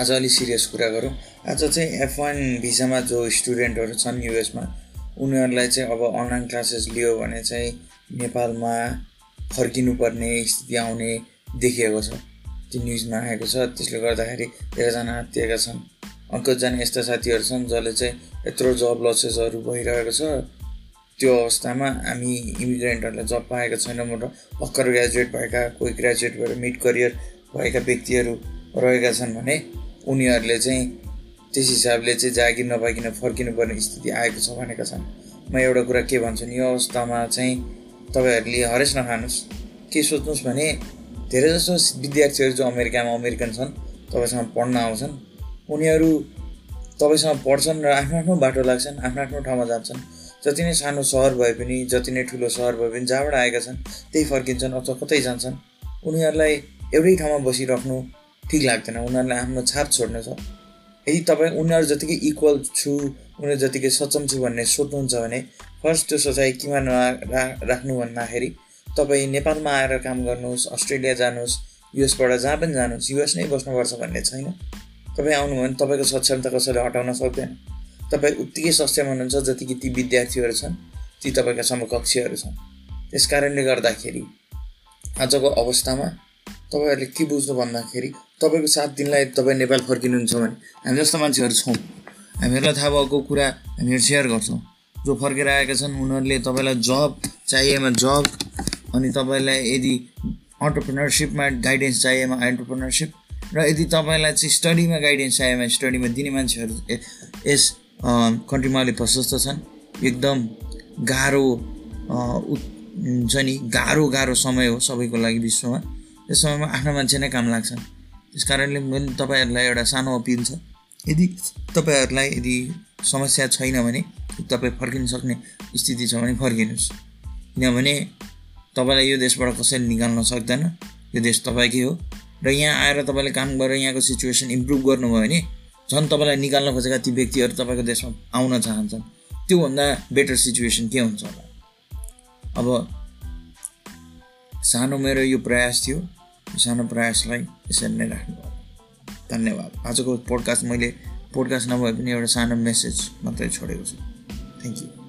आज अलिक सिरियस कुरा गरौँ। आज चाहिँ एफ वान भिसामा जो स्टुडेन्टहरू छन् युएसमा उनीहरूलाई चाहिँ अब अनलाइन क्लासेस लियो भने चाहिँ नेपालमा फर्किनुपर्ने स्थिति आउने देखिएको छ। त्यो न्युजमा आएको छ। त्यसले गर्दाखेरि धेरैजना हत्याएका छन्। कतिजना यस्ता साथीहरू छन् जसले चाहिँ यत्रो जब लसेसहरू भइरहेको छ। त्यो अवस्थामा हामी इमिग्रेन्टहरूलाई जब पाएका छैनौँ र भर्खर ग्रेजुएट भएका कोही ग्रेजुएट भएर मिड करियर भएका व्यक्तिहरू रहेका छन् भने उनीहरूले चाहिँ त्यस हिसाबले चाहिँ जागिर नपाइकन फर्किनुपर्ने स्थिति आएको छ भनेका छन्। म एउटा कुरा के भन्छु नि यो अवस्थामा चाहिँ तपाईँहरूले हरेस नखानुहोस्। के सोच्नुहोस् भने धेरै जसो विद्यार्थीहरू जो अमेरिकामा अमेरिकन छन् तपाईँसँग पढ्न आउँछन्। उनीहरू तपाईँसँग पढ्छन् र आफ्नो आफ्नो बाटो लाग्छन् आफ्नो आफ्नो ठाउँमा जान्छन्। जति नै सानो सहर भए पनि जति नै ठुलो सहर भए पनि जहाँबाट आएका छन् त्यही फर्किन्छन् अथवा कतै जान्छन्। उनीहरूलाई एउटै ठाउँमा बसिराख्नु ठिक लाग्दैन। उनीहरूलाई आफ्नो छाप छोड्नु छ। यदि तपाईँ उनीहरू जतिकै इक्वल छु उनीहरू जतिकै सक्षम छु भन्ने सोध्नुहुन्छ भने फर्स्ट त्यो सोचाइ किमा नरा राख्नु भन्दाखेरि तपाईँ नेपालमा आएर काम गर्नुहोस् अस्ट्रेलिया जानुहोस् युएसबाट जहाँ पनि जानुहोस् युएस नै बस्नुपर्छ भन्ने छैन। तपाईँ आउनुभयो भने तपाईँको सक्षमता कसैले हटाउन सक्दैन। तपाईँ उत्तिकै सक्षम हुनुहुन्छ जतिकि ती विद्यार्थीहरू छन् ती तपाईँका समकक्षीहरू छन्। त्यस कारणले गर्दाखेरि आजको अवस्थामा तपाईँहरूले के बुझ्नु भन्दाखेरि तपाईँको सात दिनलाई तपाईँ नेपाल फर्किनुहुन्छ भने हामी जस्तो मान्छेहरू छौँ। हामीहरूलाई थाहा भएको कुरा हामीहरू सेयर गर्छौँ। जो फर्केर आएका छन् उनीहरूले तपाईँलाई जब चाहिएमा जब अनि तपाईँलाई यदि अन्टरप्रिनरसिपमा गाइडेन्स चाहिएमा अन्टरप्रिनरसिप र यदि तपाईँलाई चाहिँ स्टडीमा गाइडेन्स चाहिएमा स्टडीमा दिने मान्छेहरू यस कन्ट्रीमा अलिक प्रशस्त छन्। एकदम गाह्रो हुन्छ नि गाह्रो गाह्रो समय हो सबैको लागि विश्वमा। त्यस समयमा आफ्नो मान्छे नै काम लाग्छन् त्यस कारणले मैले तपाईँहरूलाई एउटा सानो अपिल छ। यदि तपाईँहरूलाई यदि समस्या छैन भने तपाईँ फर्किन सक्ने स्थिति छ भने फर्किनुहोस्। किनभने तपाईँलाई यो देशबाट कसैले निकाल्न सक्दैन। यो देश तपाईँकै हो। र यहाँ आएर तपाईँले काम गरेर यहाँको सिचुएसन इम्प्रुभ गर्नुभयो भने झन् तपाईँलाई निकाल्न खोजेका ती व्यक्तिहरू तपाईँको देशमा आउन चाहन्छन्। त्योभन्दा बेटर सिचुएसन के हुन्छ होला? अब सानो मेरो यो प्रयास थियो। सानो प्रयासलाई यसरी नै राख्नु धन्यवाद। आजको पोडकास्ट मैले पोडकास्ट नभए पनि एउटा सानो मेसेज मात्रै छोडेको छु। Thank you